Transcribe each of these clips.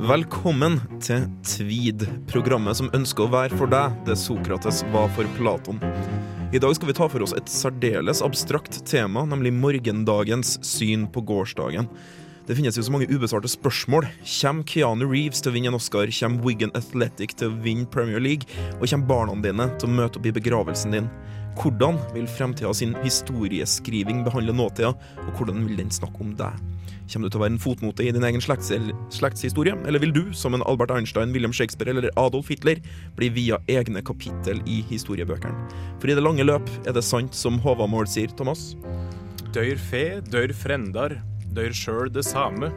Velkommen til Tvid, programmet som ønsker å være for deg det Sokrates var for Platon. I dag skal vi ta for oss et særdeles abstrakt tema, nemlig morgendagens syn på gårsdagen. Det finnes jo så mange ubesvarte spørsmål. Kommer Keanu Reeves til å vinne en Oscar? Kommer Wigan Athletic til å vinne Premier League? Og kommer barna dine til å møte opp i begravelsen din? Hvordan vil fremtida sin historieskriving behandle nåtida, og hvordan vil den snakke om deg? Kommer du til å være en fotnote i din egen slekts slektshistorie, eller vil du, som en Albert Einstein, William Shakespeare eller Adolf Hitler, bli via egne kapittel i historiebøkene? For i det lange løp er det sant som Håvamål sier, Thomas? Dør fe, dør frendar, dør sjøl det same.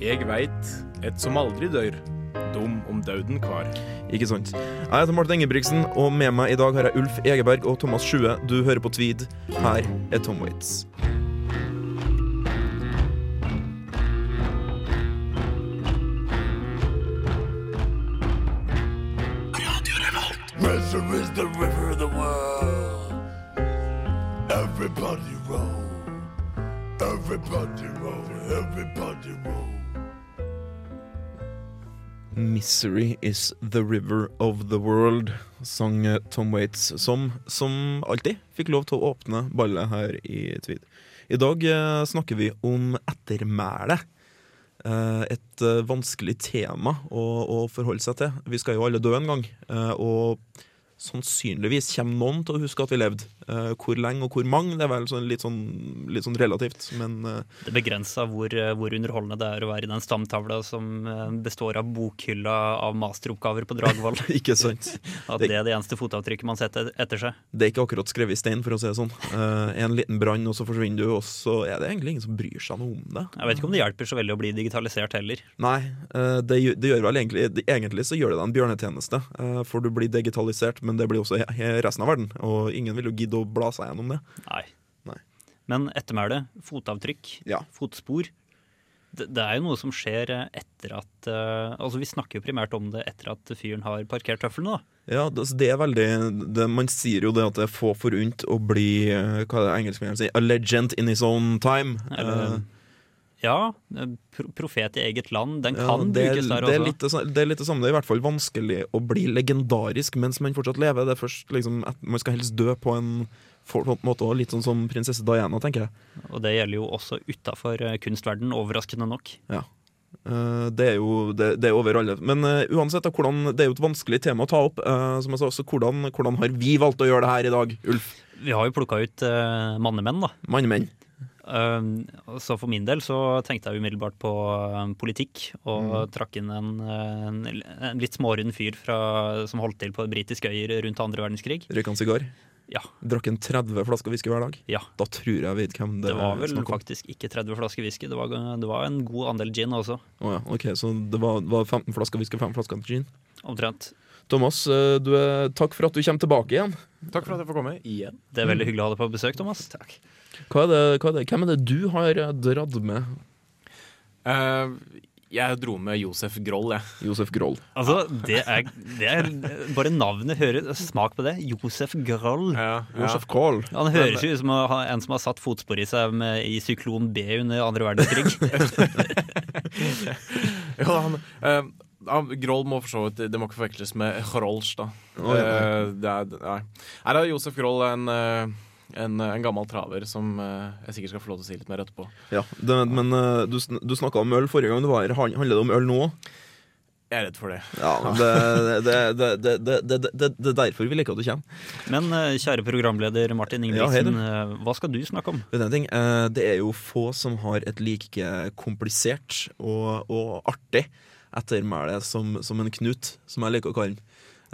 Eg veit, et som aldri dør dum om dauden kvar. Ikke sant? Jeg heter Martin Ingebrigtsen, og med meg i dag har jeg Ulf Egeberg og Thomas Sjue. Du hører på Tweed. Her er Tom Waits. Treasure is the river of the world. Everybody roll. Everybody roll. Everybody roll. Misery is the river of the world, sang Tom Waits, som, som alltid fikk lov til å åpne ballet her i Tvid. I dag eh, snakker vi om ettermæle. Eh, et eh, vanskelig tema å, å forholde seg til. Vi skal jo alle dø en gang, og sannsynligvis kommer noen til å huske at vi levde. Uh, hvor lenge og hvor mange, det er vel sånn, litt, sånn, litt sånn relativt, men uh, Det begrenser hvor, hvor underholdende det er å være i den stamtavla som eh, består av bokhylla av masteroppgaver på Dragvoll. ikke sant? At det er det eneste fotavtrykket man setter etter seg. Det er ikke akkurat skrevet i stein, for å si det sånn. Uh, en liten brann, og så forsvinner du, og så er det egentlig ingen som bryr seg noe om det. Jeg vet ikke om det hjelper så veldig å bli digitalisert heller. Nei, eh, det, det gjør vel egentlig Egentlig så gjør det deg en bjørnetjeneste, eh, for du blir digitalisert, men det blir også resten av verden. Og ingen vil jo gidde å bla seg gjennom det. Nei. Nei. Men ettermæle, fotavtrykk, Ja. fotspor det, det er jo noe som skjer etter at uh, Altså Vi snakker jo primært om det etter at fyren har parkert tøflene. da Ja, det, det er veldig det, Man sier jo det at det er få forunt å bli eh, Hva er det engelskmennene sier? A legend in his own time. Eller, Eh, ja, eh, profet i eget land. Den ja, kan det, er- brukes der det, er også. litt, det er litt det samme. Det er i hvert fall vanskelig å bli legendarisk mens man fortsatt lever. Det er først liksom at Man skal helst dø på en, på en måte også litt sånn som prinsesse Diana, tenker jeg. Og det gjelder jo også utafor kunstverden, overraskende nok. Ja. det er jo det, det er over alle. Men uh, uansett, da, hvordan, det er jo et vanskelig tema å ta opp. Uh, som jeg sa, så hvordan, hvordan har vi valgt å gjøre det her i dag, Ulf? Vi har jo plukka ut uh, mannemenn, da. Mannemenn. Um, så for min del så tenkte jeg umiddelbart på um, politikk, og Mm. trakk inn en, en, en litt smårund fyr fra, som holdt til på britiske øyer rundt andre verdenskrig. Røyka en sigar. Ja. Drakk en 30 flasker whisky hver dag. Ja. Da tror jeg vet hvem det, Det var vel er faktisk ikke 30 flasker whisky, det var, det var en god andel gin også. Å ja, ok, Så det var, var 15 flasker whisky, 5 flasker gin. Omtrent. Thomas, eh, du er, takk for at du kommer tilbake igjen. Takk for at jeg får komme igjen. Det er veldig hyggelig å ha deg på besøk, Thomas. Hva er det, hva er det, hvem er det du har dratt med? Uh, jeg dro med Josef Groll, jeg. Josef Groll. Altså, det er, det er Bare navnet hører Smak på det. Josef Groll. Ja, ja. Josef Groll. Han høres jo ut som en som har satt fotspor i seg med, i syklon B under andre verdenskrig. Ja, han, uh, Groll må for så vidt Det må ikke forveksles med Grolsch, da. Oh, ja. Eh, det er, nei. Her er Josef Groll en, eh, en, eh, en, gammel traver som eh, jeg sikkert skal få lov til å si litt mer etterpå. Ja, det, Men eh, du, du snakka om øl forrige gang du var her. Handler det om øl nå òg? Jeg er redd for det. Ja, Det er derfor vi liker at du kommer. Men kjære programleder Martin Ingebrigtsen, ja, hva skal du snakke om? Det er jo få som har et like komplisert og, og artig ettermæle som, som en Knut, som jeg liker å kalle den.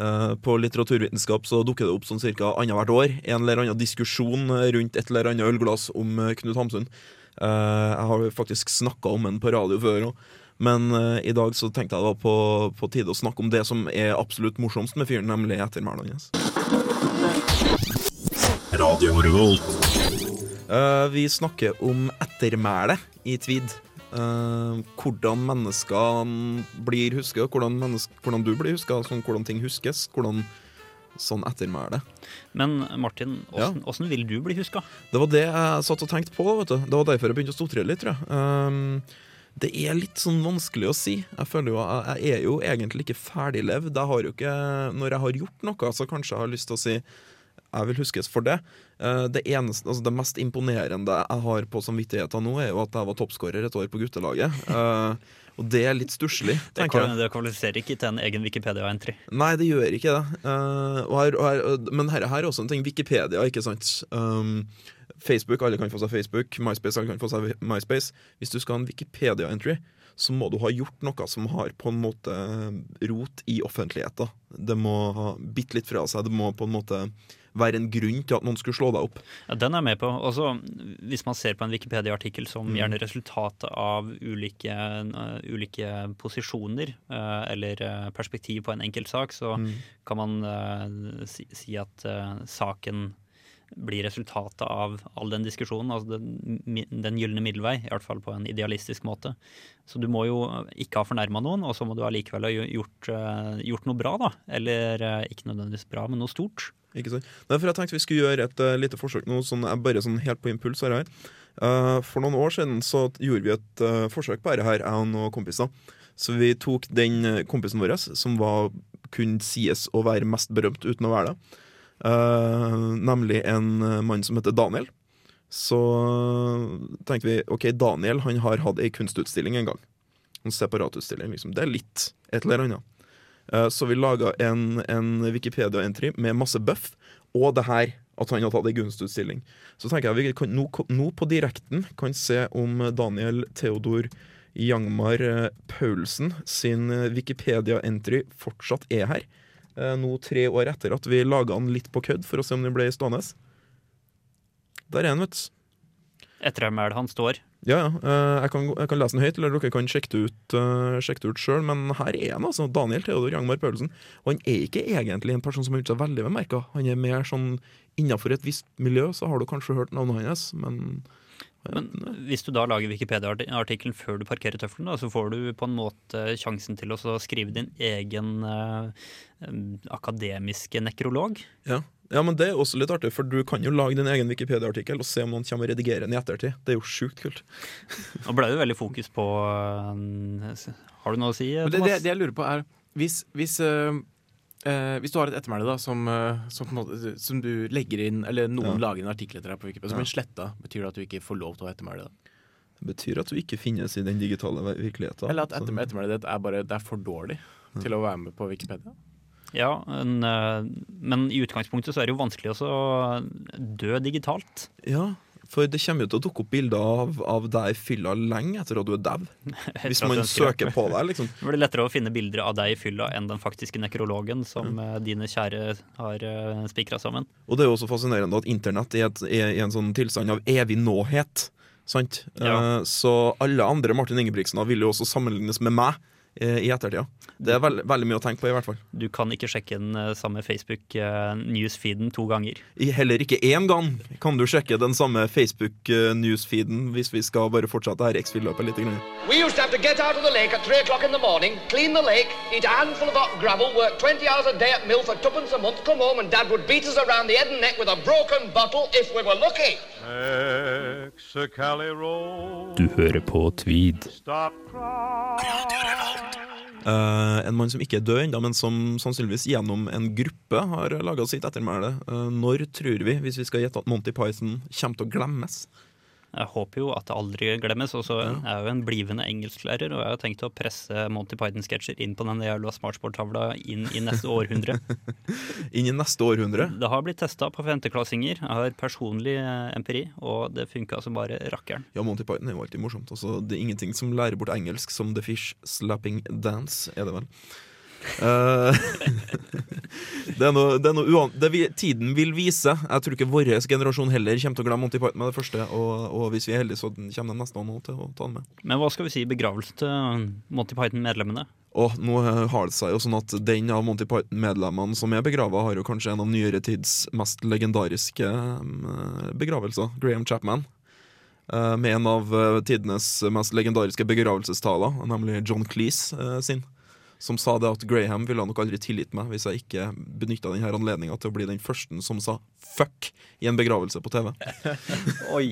Eh, På litteraturvitenskap så dukker det opp sånn ca. annethvert år en eller annen diskusjon rundt et eller annet ølglass om eh, Knut Hamsun. Eh, Jeg har faktisk snakka om den på radio før òg. Men eh, i dag så tenkte jeg det var på, på tide å snakke om det som er absolutt morsomst med fyren, nemlig ettermælet hans. Eh, vi snakker om ettermælet i Tvid. Eh, hvordan mennesker blir huska, hvordan, menneske, hvordan du blir huska, sånn, hvordan ting huskes. Hvordan sånn ettermæle. Men Martin, åssen ja. vil du bli huska? Det var det jeg satt og tenkte på. Vet du. Det var derfor jeg begynte å stotre litt. Tror jeg. Um, Det er litt sånn vanskelig å si. Jeg føler jo, jeg jeg er jo egentlig ikke ferdiglevd. Jeg har jo ikke, når jeg har gjort noe, så kanskje jeg har lyst til å si jeg vil huskes for det. Eh, Det, eneste, altså det mest imponerende jeg har på samvittigheten nå, er jo at jeg var toppskårer et år på guttelaget. Eh, Og det er litt stusslig, Det, det kvalifiserer ikke til en egen Wikipedia-entry. Nei, det gjør ikke det. Eh, og her, og her, men her er også en ting. Wikipedia, ikke sant. Um, Facebook, alle kan få seg Facebook. MySpace, alle kan få seg MySpace. Hvis du skal ha en Wikipedia-entry, så må du ha gjort noe som har på en måte rot i offentligheten. Det må ha bitt litt fra seg. Det må på en måte være en grunn til at noen skulle slå deg opp. Ja, den er jeg med på. Også, hvis man ser på en Wikipedia-artikkel som Mm. gjerne resultatet av ulike, uh, ulike posisjoner uh, eller eh, perspektiv på en enkelt sak, så Mm. kan man si, si at saken blir resultatet av all den diskusjonen. Altså den, den gylne middelvei, i hvert fall på en idealistisk måte. Så du må jo ikke ha fornærma noen, og så må du allikevel ha gjort, eh, gjort noe bra, da. Eller eh, ikke nødvendigvis bra, men noe stort. Ikke sant? Derfor jeg tenkte vi skulle gjøre et uh, lite forsøk nå, sånn, bare sånn helt på impuls. Her. Eh, for noen år siden så gjorde vi et uh, forsøk på dette her, jeg og noen kompiser. Så vi tok den kompisen vår som var, kunne sies å være mest berømt uten å være det. Eh, nemlig en eh, mann som heter Daniel. Så eh, tenkte vi OK, Daniel han har hatt ei kunstutstilling en gang. En separatutstilling. Liksom. Det er litt et eller annet. Så vi laga en, en Wikipedia-entry med masse buff, og det her at han har tatt ei kunstutstilling. Så tenker jeg vi kan nå, nå på direkten kan se om Daniel Theodor Jangmar Paulsen sin Wikipedia-entry fortsatt er her. Eh, Nå tre år etter at vi laga den litt på kødd for å se om den ble stående. Der er den, vet du. Ettermælet han står. Ja, ja. eh, Jeg kan, jeg kan lese den høyt, eller dere kan sjekke det ut, uh, sjekke det ut sjøl. Men her er han, altså. Daniel Theodor Jangmar Paulsen. Og han er ikke egentlig en person som har gjort seg veldig bemerka. Han er mer sånn innafor et visst miljø, så har du kanskje hørt navnet hans, men Men hvis du da lager Wikipedia-artikkelen før du parkerer tøffelen, så får du på en måte sjansen til å skrive din egen eh, akademiske nekrolog. ja. ja, men det er også litt artig, for du kan jo lage din egen Wikipedia-artikkel og se om noen kommer og redigerer den i ettertid. Det er jo sjukt kult. Nå ble det veldig fokus på eh, Har du noe å si, Thomas? det, det, det jeg lurer på er Hvis, hvis, øh, øh, hvis du har et ettermæle da som, øh, som, som du legger inn Eller noen Ja. lager en artikkel etter deg på Wikipedia som Ja. blir sletta, betyr det at du ikke får lov til å ha ettermæle? da? Det betyr at du ikke finnes i den digitale virkeligheten. Eller at Så- ettermælet ditt er bare det er for dårlig til å være med på Wikipedia? Ja, en, eh, men i utgangspunktet så er det jo vanskelig også å dø digitalt. Ja, for det kommer jo til å dukke opp bilder av, av deg i fylla lenge etter at du er dau. Hvis man søker på deg, liksom. Det blir lettere å finne bilder av deg i fylla enn den faktiske nekrologen som mm. dine kjære har uh, spikra sammen. Og det er jo også fascinerende at internett er, et, er i en sånn tilstand av evig nåhet. Sant? Ja. Eh, så alle andre Martin Ingebrigtsen vil jo også sammenlignes med meg eh, i ettertida. Det er veld, veldig mye å tenke på, i hvert fall. Du kan ikke sjekke den eh, samme Facebook-newsfeeden to ganger. Heller ikke én gang kan du sjekke den samme Facebook-newsfeeden hvis vi skal bare fortsette her X-Fill-løpet litt. Grann. We used to have to get out of the lake at 3 o'clock in the morning, clean the lake, eat a handful of hot gravel, work 20 hours a day at mill for tuppence a month, come home and Dad would beat us around the head and neck with a broken bottle if we were lucky. Du hører på Tweed. Eh, en mann som ikke er død ennå, men som sannsynligvis gjennom en gruppe har laga sitt ettermæle. Uh, når tror vi, hvis vi skal gjette at Monty Python kommer til å glemmes? Jeg håper jo at det aldri glemmes. Og så er jeg jo en blivende engelsklærer, og jeg har tenkt å presse Monty Python-sketsjer inn på den jævla smartsport-tavla inn i neste århundre. Inn i neste århundre? Det har blitt testa på femteklassinger. Jeg har personlig eh, empiri, og det funka som bare rakkeren. Ja, Monty Python er jo alltid morsomt. Altså, det er ingenting som lærer bort engelsk som The Fish Slapping Dance, er det vel. Eh, det er noe, det er noe uan... Det vi, tiden vil vise. Jeg tror ikke vår generasjon heller kommer til å glemme Monty Python med det første. Og, og hvis vi er heldige, så kommer de neste nå til å ta den med. Men hva skal vi si i begravelse til Monty Python-medlemmene? Og nå har det seg jo sånn at den av Monty Python-medlemmene som er begrava, har jo kanskje en av nyere tids mest legendariske eh, begravelser. Graham Chapman. eh, Med en av eh, tidenes mest legendariske begravelsestaler, nemlig John Cleese sin. Som sa det at Graham ville nok aldri tilgitt meg hvis jeg ikke benytta anledninga til å bli den første som sa fuck i en begravelse på TV. Oi!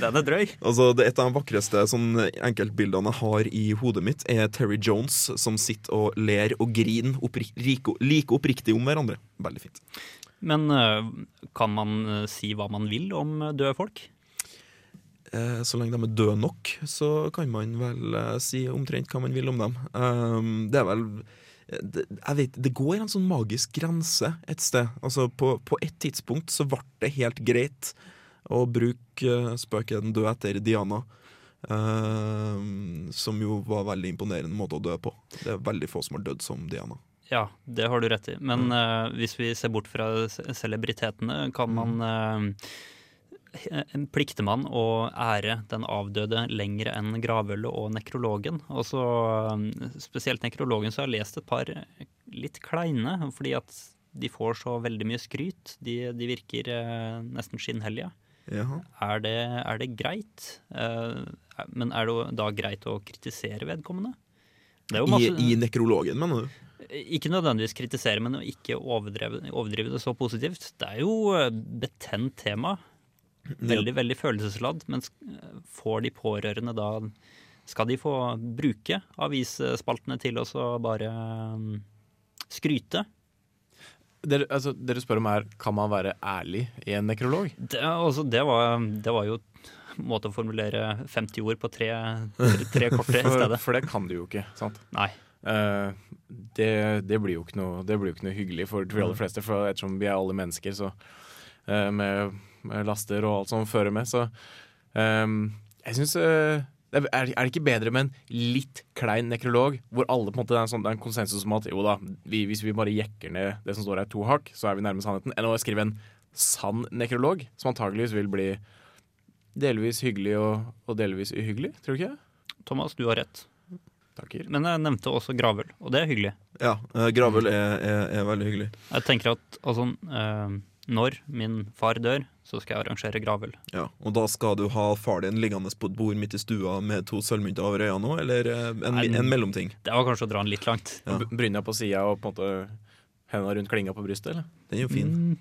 Den er drøy. Altså, det Et av de vakreste sånn, enkeltbildene jeg har i hodet mitt, er Terry Jones som sitter og ler og griner oppri like, like oppriktig om hverandre. Veldig fint. Men øh, kan man øh, si hva man vil om øh, døde folk? Eh, så lenge de er døde nok, så kan man vel eh, si omtrent hva man vil om dem. Um, det er vel det, jeg vet, det går en sånn magisk grense et sted. Altså På, på et tidspunkt så ble det helt greit å bruke eh, 'Den døde etter Diana. Uh, som jo var veldig imponerende måte å dø på. Det er veldig få som har dødd som Diana. Ja, det har du rett i. Men øh, hvis vi ser bort fra celebritetene, kan man øh, Plikter man å ære den avdøde lenger enn gravølet og nekrologen? Og så øh, Spesielt nekrologen så har jeg lest et par litt kleine, fordi at de får så veldig mye skryt. De, de virker øh, nesten skinnhellige. Er det, er det greit? Eh, men er det da greit å kritisere vedkommende? Det jo I, masse, I nekrologen, mener du? Ikke nødvendigvis kritisere, men ikke overdrive, overdrive det så positivt. Det er jo eh, betent tema. Veldig, veldig følelsesladd. Men får de pårørende da Skal de få bruke avisspaltene til å og bare mm, skryte? Dere, altså, dere spør om er kan man være ærlig i en nekrolog? Det, altså, det, var, det var jo en måte å formulere 50 ord på tre, tre, tre korte i stedet. for det kan du jo ikke. sant? Nei. Uh, det, det, blir jo ikke noe, det blir jo ikke noe hyggelig for de aller fleste, for ettersom vi er alle mennesker, så med, med laster og alt som fører med, så eh, Jeg syns er, er det ikke bedre med en litt klein nekrolog, hvor alle på en måte det er en, sånn, det er en konsensus om at jo da, vi, hvis vi bare jekker ned det som står her to hakk, så er vi nærme sannheten, enn å skrive en sann nekrolog, som antageligvis vil bli delvis hyggelig og, og delvis uhyggelig, tror du ikke? Thomas, du har rett. Takker. Men jeg nevnte også gravøl, og det er hyggelig. Ja, eh, gravøl er, er, er veldig hyggelig. Jeg tenker at altså, eh, når min far dør, så skal jeg arrangere gravøl. Ja, Og da skal du ha far din liggende på et bord midt i stua med to sølvmynter over øynene nå, eller eh, en, Nei, en mellomting? Det var kanskje å dra den litt langt. Ja. Brynja på sida og på en måte hendene rundt klinga på brystet, eller? Den er jo fin. Mm.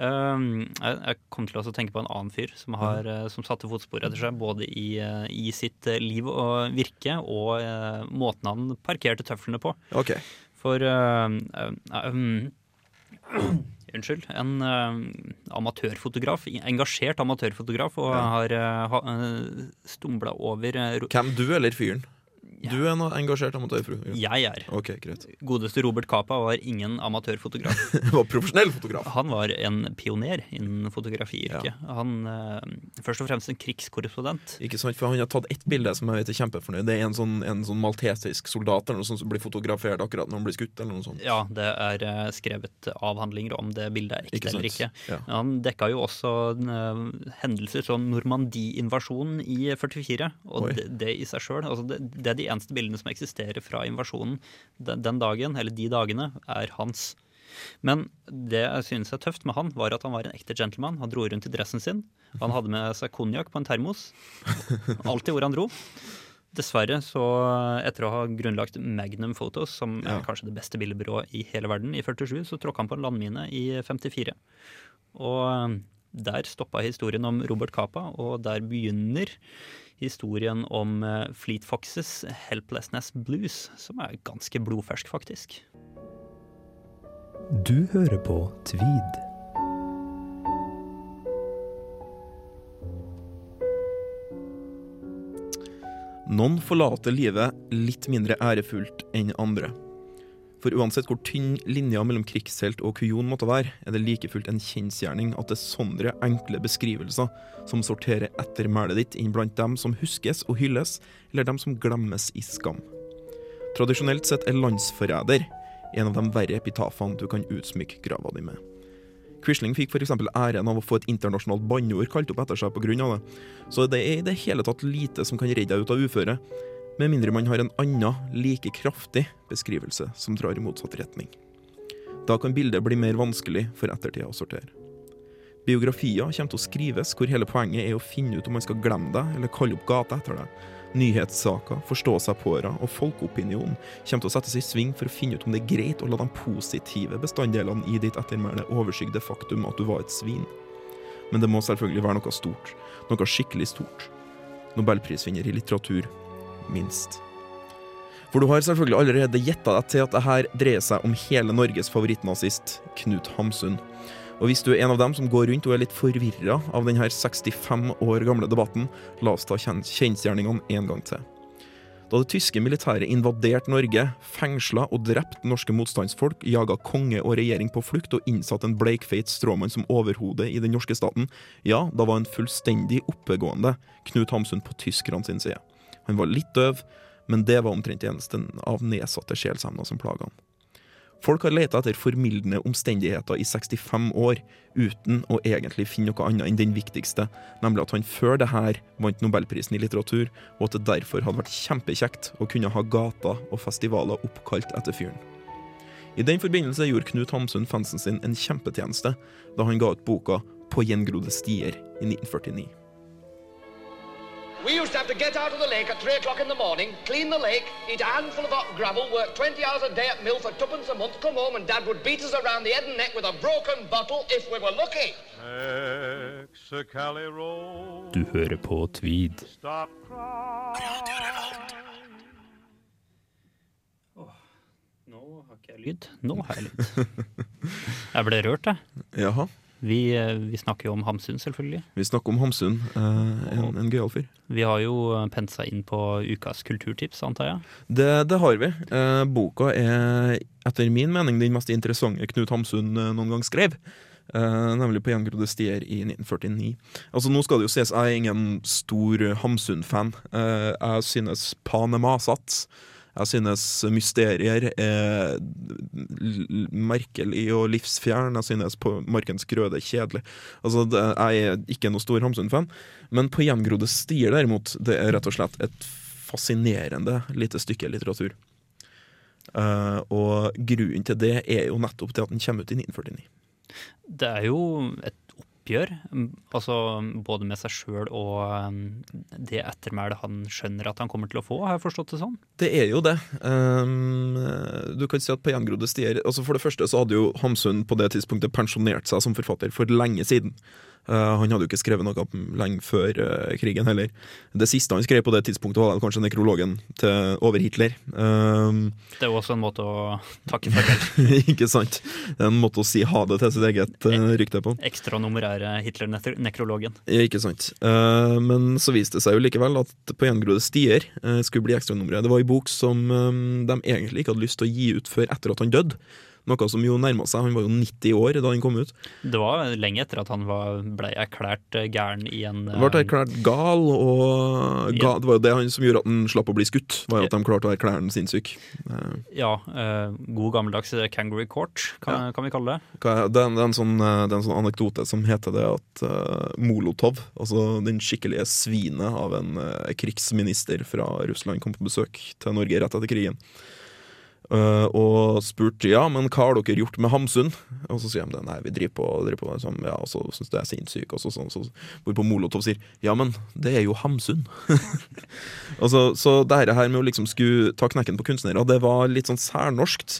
Um, jeg, jeg kom til å tenke på en annen fyr som, har, eh, som satte fotspor etter seg, både i, eh, i sitt liv og virke og uh, måten han parkerte tøflene på. OK. For uh, um, Unnskyld. En uh, amatørfotograf, engasjert amatørfotograf, og Ja. har uh, stumla over eh, Hvem, du eller fyren? Du er en engasjert amatørfru? Ja. Jeg er. OK, greit. Godeste Robert Capa var ingen amatørfotograf. Han var profesjonell fotograf. Han var en pioner innen fotografiyrket. Han eh, Først og fremst en krigskorrespondent. Ikke sant, for Han har tatt ett bilde som jeg vet er kjempefornøyd. Det er en sånn, en sånn maltesisk soldat eller noe sånt som blir fotografert akkurat når han blir skutt. eller noe sånt. Ja, det er eh, skrevet avhandlinger om det bildet er ekte eller ikke. Ja. Han dekka jo også eh, hendelser som Normandie-invasjonen i 44. Og det, det i seg sjøl altså det, det de eneste bildene som eksisterer fra invasjonen den, den dagen, eller de dagene, er hans. Men det jeg synes er tøft med han, var at han var en ekte gentleman. Han dro rundt i dressen sin. Han hadde med seg konjakk på en termos. Alltid hvor han dro. Dessverre, så etter å ha grunnlagt Magnum Photos, som er kanskje det beste billedbyrået i hele verden, i 47, så tråkka han på en landmine i 54. Og der stoppa historien om Robert Capa, og der begynner historien om eh, Fleet Foxes Helplessness Blues, som er ganske blodfersk, faktisk. Du hører på Tweed. Noen forlater livet litt mindre ærefullt enn andre. For uansett hvor tynn linja mellom krigshelt og kujon måtte være, er det like fullt en kjensgjerning at det er sånne enkle beskrivelser som sorterer ettermælet ditt inn blant dem som huskes og hylles, eller dem som glemmes i skam. Tradisjonelt sett er landsforræder en av de verre epitafene du kan utsmykke grava di med. Quisling fikk f.eks. æren av å få et internasjonalt banneord kalt opp etter seg pga. det. Så det er i det hele tatt lite som kan redde deg ut av uføret, med mindre man har en annen, like kraftig beskrivelse som drar i motsatt retning. Da kan bildet bli mer vanskelig for ettertida å sortere. Biografier kommer til å skrives hvor hele poenget er å finne ut om man skal glemme deg eller kalle opp gata etter deg. Nyhetssaker, forstå seg påra og folkeopinion kommer til å settes i sving for å finne ut om det er greit å la de positive bestanddelene i ditt ettermæle overskygge det faktum at du var et svin. men det må selvfølgelig være noe stort. Noe skikkelig stort. Nobelprisvinner i litteratur, minst. For du har selvfølgelig allerede gjetta deg til at det her dreier seg om hele Norges favorittnazist, Knut Hamsun. Og hvis du er en av dem som går rundt og er litt forvirra av denne 65 år gamle debatten, la oss ta kjen- kjensgjerningene en gang til. Da det tyske militæret invaderte Norge, fengsla og drepte norske motstandsfolk, jaga konge og regjering på flukt og innsatte en bleikfeit stråmann som overhode i den norske staten, ja, da var en fullstendig oppegående Knut Hamsun på tyskerne sin side. Han var litt døv, men det var omtrent eneste av nedsatte sjelsevner som plaga han. Folk har leita etter formildende omstendigheter i 65 år, uten å egentlig finne noe annet enn den viktigste, nemlig at han før det her vant Nobelprisen i litteratur, og at det derfor hadde vært kjempekjekt å kunne ha gater og festivaler oppkalt etter fyren. I den forbindelse gjorde Knut Hamsun fansen sin en kjempetjeneste da han ga ut boka På gjengrodde stier i 1949. We used to have to get out of the lake at three o'clock in the morning, clean the lake, eat a handful of hot gravel, work 20 hours a day at mill for tuppence a month, come home and Dad would beat us around the head and neck with a broken bottle if we were lucky. Mexicali Road. Du hører på Tweed. Stop crying. Nå har ikke jeg lyd. Nå har jeg lyd. Jeg ble rørt, jeg. Jaha, Vi, eh, vi snakker jo om Hamsun, selvfølgelig. vi snakker om Hamsun, eh, en, en gøyal fyr. Vi har jo eh, pensa inn på ukas kulturtips, antar jeg. Det, det har vi. Boka er etter min mening den mest interessante Knut Hamsun noen gang skrev. Eh, nemlig på Gjengrodde stier i 1949. Altså Nå skal det jo sies, jeg er ingen stor Hamsun-fan. Eh, jeg synes Pan er masete. Jeg synes Mysterier er l- merkelig og livsfjern. Jeg synes på Markens grøde kjedelig. Altså, Jeg er ikke noe stor Hamsun-fan. Men på Gjengrodde stier, derimot, det er rett og slett et fascinerende lite stykke litteratur. Uh, og grunnen til det er jo nettopp til at den kommer ut i 1949. Det er jo et oppgjør, mm, altså både med seg sjøl og mm, det ettermælet han skjønner at han kommer til å få, har jeg forstått det sånn? Det er jo det. Um, du kan si at på gjengrodde stier altså For det første så hadde jo Hamsun på det tidspunktet pensjonert seg som forfatter for lenge siden. Uh, han hadde jo ikke skrevet noe lenge før uh, krigen heller. Det siste han skrev på det tidspunktet, var kanskje nekrologen til over Hitler. Um, Det er også en måte å takke farvel. ikke sant? Det er en måte å si ha det til sitt eget rykte på. Ekstranummerære Hitler-nekrologen. Ja, ikke sant. Eh, men så viste det seg jo likevel at På gjengrodde stier eh, skulle bli ekstranummeret. Det var en bok som eh, de egentlig ikke hadde lyst til å gi ut før etter at han døde. Noe som jo nærma seg. Han var jo 90 år da han kom ut. Det var lenge etter at han var, ble erklært eh, gæren i en Han ble erklært gal, og ga, det var jo det han som gjorde at han slapp å bli skutt. Var jo at de klarte å erklære han sinnssyk. Eh, Ja, eh, god gammeldags eh, kangaroo court, kan, kan vi kalle det. Det er, en sånn, eh, det er en sånn anekdote som heter det at uh, Molotov, altså den skikkelige svinet av en uh, krigsminister fra Russland, kom på besøk til Norge rett etter krigen. Eh, og spurte ja, men hva har dere gjort med Hamsun? Og så sier de nei, vi driver på, driver på liksom, ja, og så syns du jeg er sinnssyk. Og så, så, så, hvorpå Molotov sier ja, men det er jo Hamsun. altså, så det her med å liksom skulle ta knekken på kunstnere, det var litt sånn særnorskt.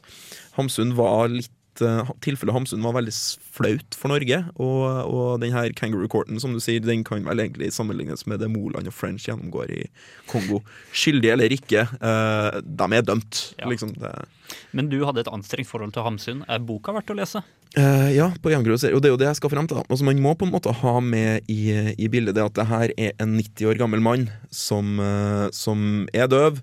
Hamsun var litt eh, Tilfellet Hamsun var veldig flaut for Norge, og, og den her Kangaroo Courten, som du sier, den kan vel egentlig sammenlignes med det Moland og French gjennomgår i Kongo. Skyldig eller ikke, eh, de er dømt. Ja. Liksom, Men du hadde et anstrengt forhold til Hamsun. Er boka verdt å lese? Uh, ja, på Og det er jo det jeg skal frem til. Altså, man må på en måte ha med i, i bildet det at det her er en 90 år gammel mann som, som er døv,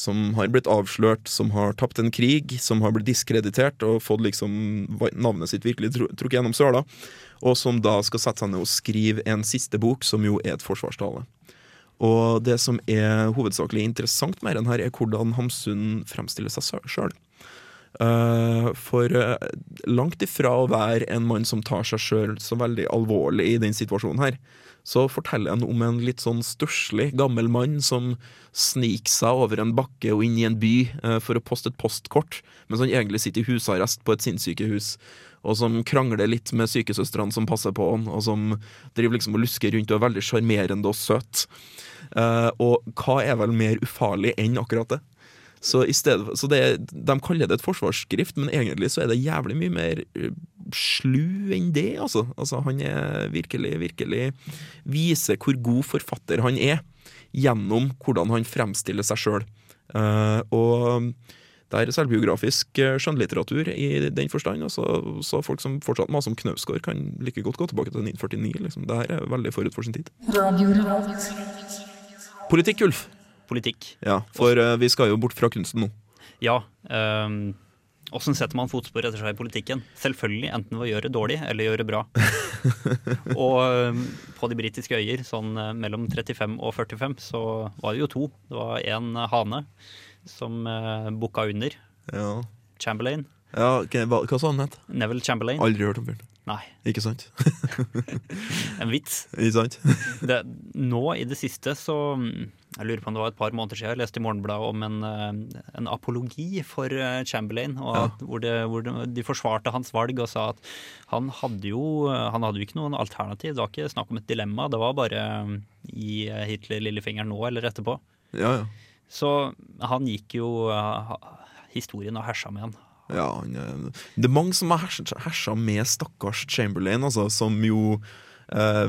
som har blitt avslørt, som har tapt en krig, som har blitt diskreditert og fått liksom navnet sitt virkelig trukket gjennom søla, og som da skal sette seg ned og skrive en siste bok, som jo er et forsvarstale. Og det som er hovedsakelig interessant med den her, er hvordan Hamsun fremstiller seg sjøl. Eh, for eh, langt ifra å være en mann som tar seg sjøl så veldig alvorlig i den situasjonen her, så forteller han om en litt sånn stusslig gammel mann som sniker seg over en bakke og inn i en by eh, for å poste et postkort, mens han egentlig sitter i husarrest på et sinnssykehus. Og som krangler litt med sykesøstrene som passer på han, og som driver liksom og lusker rundt og er veldig sjarmerende og søt. Eh, og hva er vel mer ufarlig enn akkurat det? Så, stedet, så det, de kaller det et forsvarsskrift, men egentlig så er det jævlig mye mer eh, slu enn det, altså. altså. Han er virkelig, virkelig viser hvor god forfatter han er, gjennom hvordan han fremstiller seg sjøl. og det er selvbiografisk eh, skjønnlitteratur i den forstand. Altså, så folk som fortsatt maser om Knausgård, kan like godt gå tilbake til 1949. Liksom. Det her er veldig forut for sin tid. Politikk, Ulf. Politikk. Ja, for uh, vi skal jo bort fra kunsten nå. Ja. Um, Åssen setter man fotspor etter seg i politikken? Selvfølgelig enten ved å gjøre dårlig eller gjøre bra. og um, på de britiske øyer, sånn eh, mellom 35 og 45, så var det jo to. Det var en hane som eh, bukka under. Ja, Chamberlain. ja hva, hva sa han het? Neville Chamberlain. Aldri hørt om fyren. Nei, Ikke sant? en vits. Ikke sant? Det, nå i det siste så mm, Jeg lurer på om det var et par måneder siden jeg leste i Morgenbladet om en, eh, en apologi for eh, Chamberlain. Og Ja. hvor, det, hvor de forsvarte hans valg og sa at han hadde jo han hadde jo ikke noen alternativ. Det var ikke snakk om et dilemma. Det var bare gi Hitler lillefingeren nå eller etterpå. Ja, ja. Så han gikk jo eh, historien og hersa med han. Ja, han, eh, det er mange som har hersa, med stakkars Chamberlain, altså, som jo eh,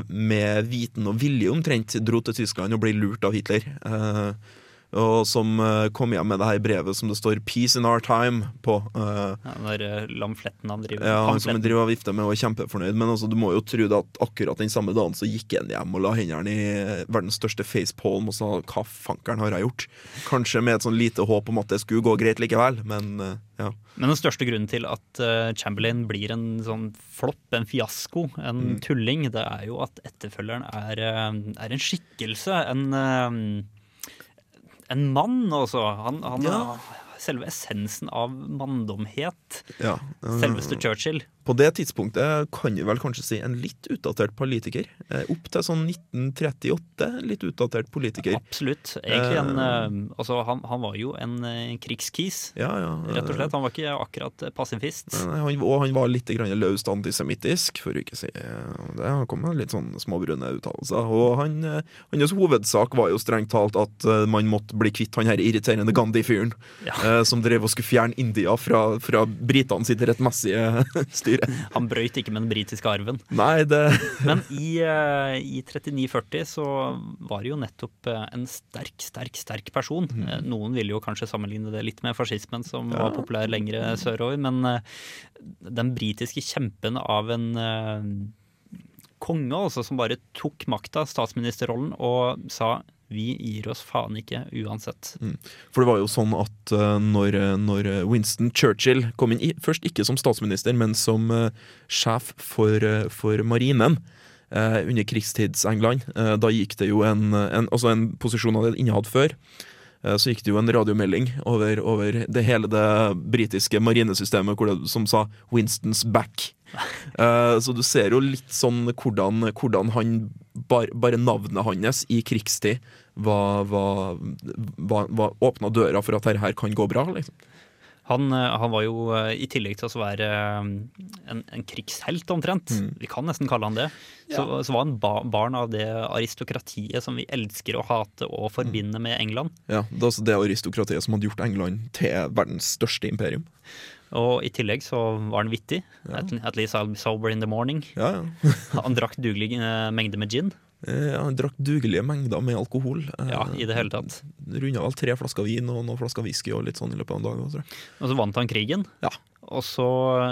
med viten og vilje omtrent dro til Tyskland og ble lurt av Hitler. Eh, og som eh, kom hjem med det her brevet som det står 'Peace in our time' på. Uh, Ja, der eh, lamfletten han driver ja, han som driver og vifter med og er kjempefornøyd. Men altså, du må jo tro det at akkurat den samme dagen så gikk han hjem og la hendene i verdens største facepalm og sa 'hva fankeren har jeg gjort'? Kanskje med et sånn lite håp om at det skulle gå greit likevel, men uh, ja. Men den største grunnen til at uh, Chamberlain blir en sånn flopp, en fiasko, en tulling, det er jo at etterfølgeren er, er en skikkelse. En, en mann, altså. Han, han Ja. Selve essensen av manndomhet. ja. Selveste Churchill. På det tidspunktet kan vi vel kanskje si en litt utdatert politiker. Eh, opp til sånn 1938, litt utdatert politiker. Absolutt. Egentlig en eh, Altså, han, han var jo en eh, krigskis, Ja, ja. rett og slett. Han var ikke akkurat pasifist. Eh, Han, og han var litt grann løst antisemittisk, for å ikke si eh, det. Han kom med litt sånn småbrune uttalelser. Og han, eh, hans hovedsak var jo strengt talt at eh, man måtte bli kvitt han her irriterende Gandhi-fyren, Ja. eh, som drev og skulle fjerne India fra, fra britene sitt rettmessige styre. Han brøyt ikke med den britiske arven. Nei, det Men i, eh, i 3940 så var det jo nettopp eh, en sterk, sterk, sterk person. Mm. Noen ville jo kanskje sammenligne det litt med fascismen, som var populær lengre sørover. Men eh, den britiske kjempen av en eh, konge, altså, som bare tok makta, statsministerrollen, og sa vi gir oss faen ikke uansett. For det var jo sånn at uh, når, når Winston Churchill kom inn, i, først ikke som statsminister, men som uh, sjef for, uh, for marinen eh, under krigstids-England, eh, da gikk det jo en, en, altså en posisjon han hadde innehatt før, eh, så gikk det jo en radiomelding over, over det hele det britiske marinesystemet det, som sa 'Winstons back'. uh, så du ser jo litt sånn hvordan, hvordan han bar, Bare navnet hans i krigstid var, var, var, var åpna døra for at dette her kan gå bra. Liksom. Han, eh, han var jo eh, i tillegg til å være eh, en, en krigshelt, omtrent. Vi kan nesten kalle han det. Så, så var han ba barn av det aristokratiet som vi elsker å hate og forbinde med England. Ja, det er altså det aristokratiet som hadde gjort England til verdens største imperium. Og i tillegg så var han vittig. At, at least I'll be sober in the morning. Ja, ja. Han drakk dugelig mengde med gin. Eh, Han drakk dugelige mengder med alkohol. Eh, Ja, i det hele tatt. Runda vel tre flasker vin og noen flasker whisky og litt sånn i løpet av en dag. Tror jeg. Og så vant han krigen. Ja. Og så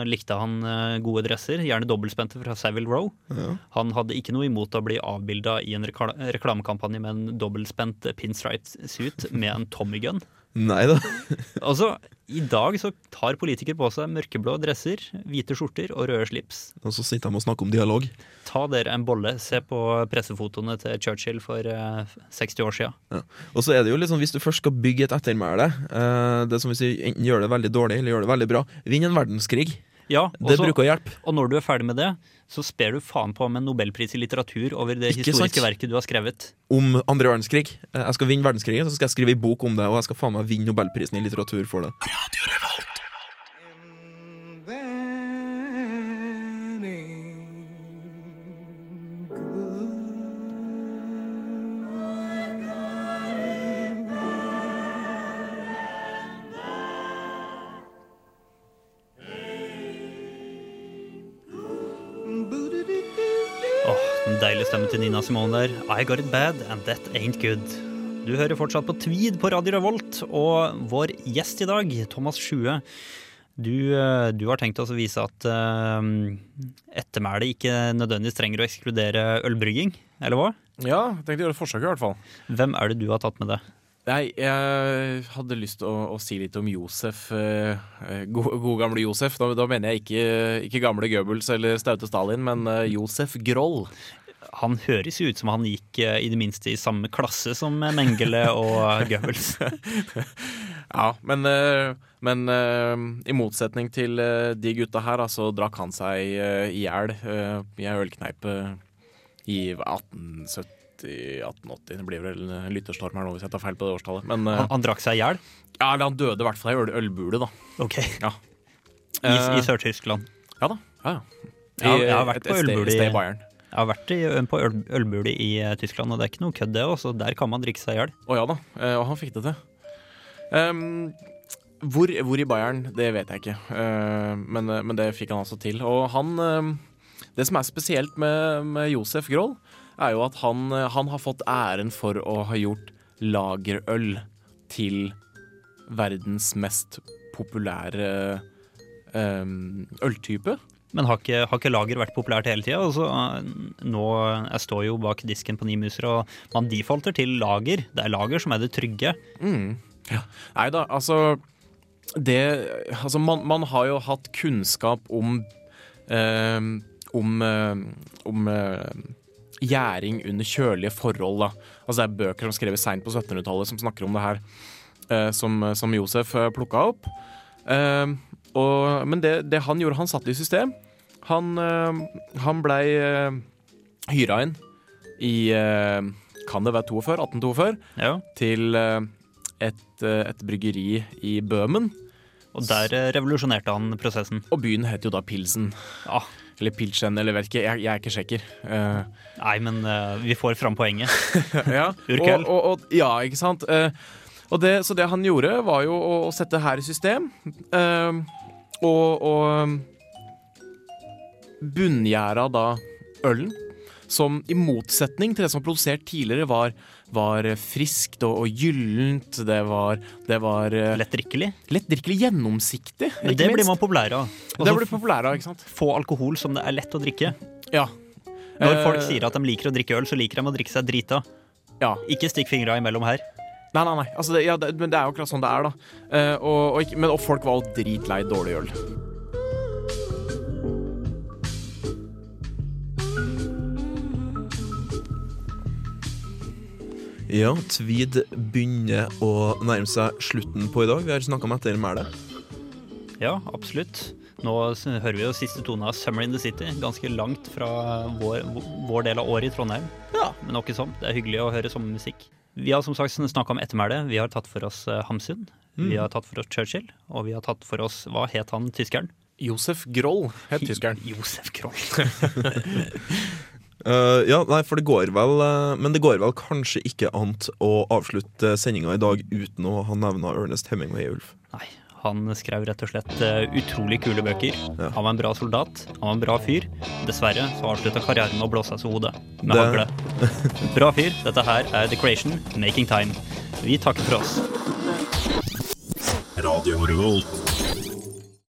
likte han eh, gode dresser, gjerne dobbeltspente fra Savile Row. Ja. Han hadde ikke noe imot å bli avbilda i en rekla reklamekampanje med en dobbeltspent pinstripe suit med en Tommy gun. Nei da. Altså, I dag så tar politikere på seg mørkeblå dresser, hvite skjorter og røde slips. Og så sitter de og snakker om dialog. Ta dere en bolle. Se på pressefotoene til Churchill for eh, 60 år sia. Ja. Og så er det jo sånn, Hvis du først skal bygge et ettermæle, eh, det som vi sier, enten gjør det veldig dårlig eller gjør det veldig bra, vinn en verdenskrig. Ja, Det bruker å hjelpe. og når du er ferdig med det, så sper du faen på med nobelpris i litteratur over det Ikke historiske sant? verket du har skrevet. Om andre verdenskrig. Eh, Jeg skal vinne verdenskrigen, så skal jeg skrive en bok om det, og jeg skal faen meg vinne nobelprisen i litteratur for det. En Nina Simone der. I got it bad, and that ain't good. Du hører fortsatt på Tweed på Radio Revolt, og vår gjest i dag, Thomas Sjue, du, eh, du har tenkt oss å vise at uh, ettermælet ikke nødvendigvis trenger å ekskludere ølbrygging, eller hva? Ja, jeg tenkte å gjøre et forsøk i hvert fall. Hvem er det du har tatt med det? Nei, jeg hadde lyst til å, å si litt om Josef. Eh, God, gode, gode gamle Josef. Da, da mener jeg ikke, ikke gamle Goebbels eller staute Stalin, men eh, Josef Groll. Han høres jo ut som han gikk eh, i det minste i samme klasse som Mengele og Goebbels. Ja, men, eh, men eh, i motsetning til eh, de gutta her, så drakk han seg eh, i hjel eh, i ei ølkneipe i 1870 1880. Det blir vel en lytterstorm her nå hvis jeg tar feil på det årstallet. Men eh, Han, han drakk seg i hjel? ja, eller han døde i hvert fall i øl, ølbule, da. Okay. Ja. I, Eh, i Sør-Tyskland. Ja da. Ja, ja. Jeg, jeg har vært på ølbule i- i Bayern. Jeg har vært i, på øl, ølbule i eh, Tyskland, og det er ikke noe kødd, det. Også. Der kan man drikke seg i hjel. Å ja da, eh, og han fikk det til. Um, hvor, hvor i Bayern, det vet jeg ikke, uh, men, men det fikk han altså til. Og han uh, Det som er spesielt med, med Josef Groll, er jo at han, han har fått æren for å ha gjort lagerøl til verdens mest populære eh, øltype. Men har ikke, har ikke lager vært populært hele tida? Altså, nå, jeg står jo bak disken på Nimuser, og man defaulter til lager. Det er lager som er det trygge. Mm. Ja. Nei da, altså Det Altså, man, man har jo hatt kunnskap om eh, Om, eh, om eh, gjæring under kjølige forhold, da. Altså, det er bøker som skrevet seint på 1700-tallet som snakker om det her, eh, som, som Josef uh, plukka opp. Eh, og, men det, det han gjorde, han satte i system. Han, eh, han blei uh, hyra inn i eh, Kan det være 42? 1842? Ja. til eh, et, eh, et bryggeri i Bøhmen. Og der eh, revolusjonerte han prosessen. Og byen het jo da Pilsen. Ja. Eller Pilchen, eller vet ikke. Jeg, jeg er ikke sjekker. Uh, Nei, men uh, vi får fram poenget. ja. Og, og, og, ja, ikke sant. Uh, det, så det han gjorde, var jo å, å sette her i system. eh, og og bunngjæra da ølen. Som i motsetning til det som var produsert tidligere, var, var friskt og, og gyllent. Det var, det var Lettdrikkelig? Lett drikkelig. lettdrikkelig gjennomsiktig. Men det blir man populær av. Det blir populær av, ikke sant? få alkohol som det er lett å drikke. Ja. Når Eh, folk sier at de liker å drikke øl, så liker de å drikke seg drita. Ja. Ikke stikk fingra imellom her. Nei, nei, nei. Altså, det, ja, det, men det er jo akkurat sånn det er, da. Eh, og, og, ikke, men, og folk var jo dritlei dårlig øl. Ja, Tvid begynner å nærme seg slutten på i dag. Vi har snakka om ettermælet. Ja, absolutt. Nå hører vi jo siste tone av 'Summer in the City', ganske langt fra vår, vår del av året i Trondheim. Ja. Men nok som. Det er hyggelig å høre sommermusikk. Vi har som sagt snakka om ettermælet. Vi har tatt for oss Hamsun, Hamsun. Vi har tatt for oss Churchill. Og vi har tatt for oss Hva het han tyskeren? Josef Groll het tyskeren. Josef Groll. Uh, ja, nei, for det går vel eh, Men det går vel kanskje ikke an å avslutte sendinga i dag uten å ha nevna Ernest Hemingway, Ulf. Nei, han skrev rett og slett eh, utrolig kule bøker. Ja. Han var en bra soldat, han var en bra fyr. Dessverre så avslutta karrieren med å blåse seg i hodet med hagle. Bra fyr. Dette her er The Creation, Making Time. Vi takker for oss. Radio Revolt.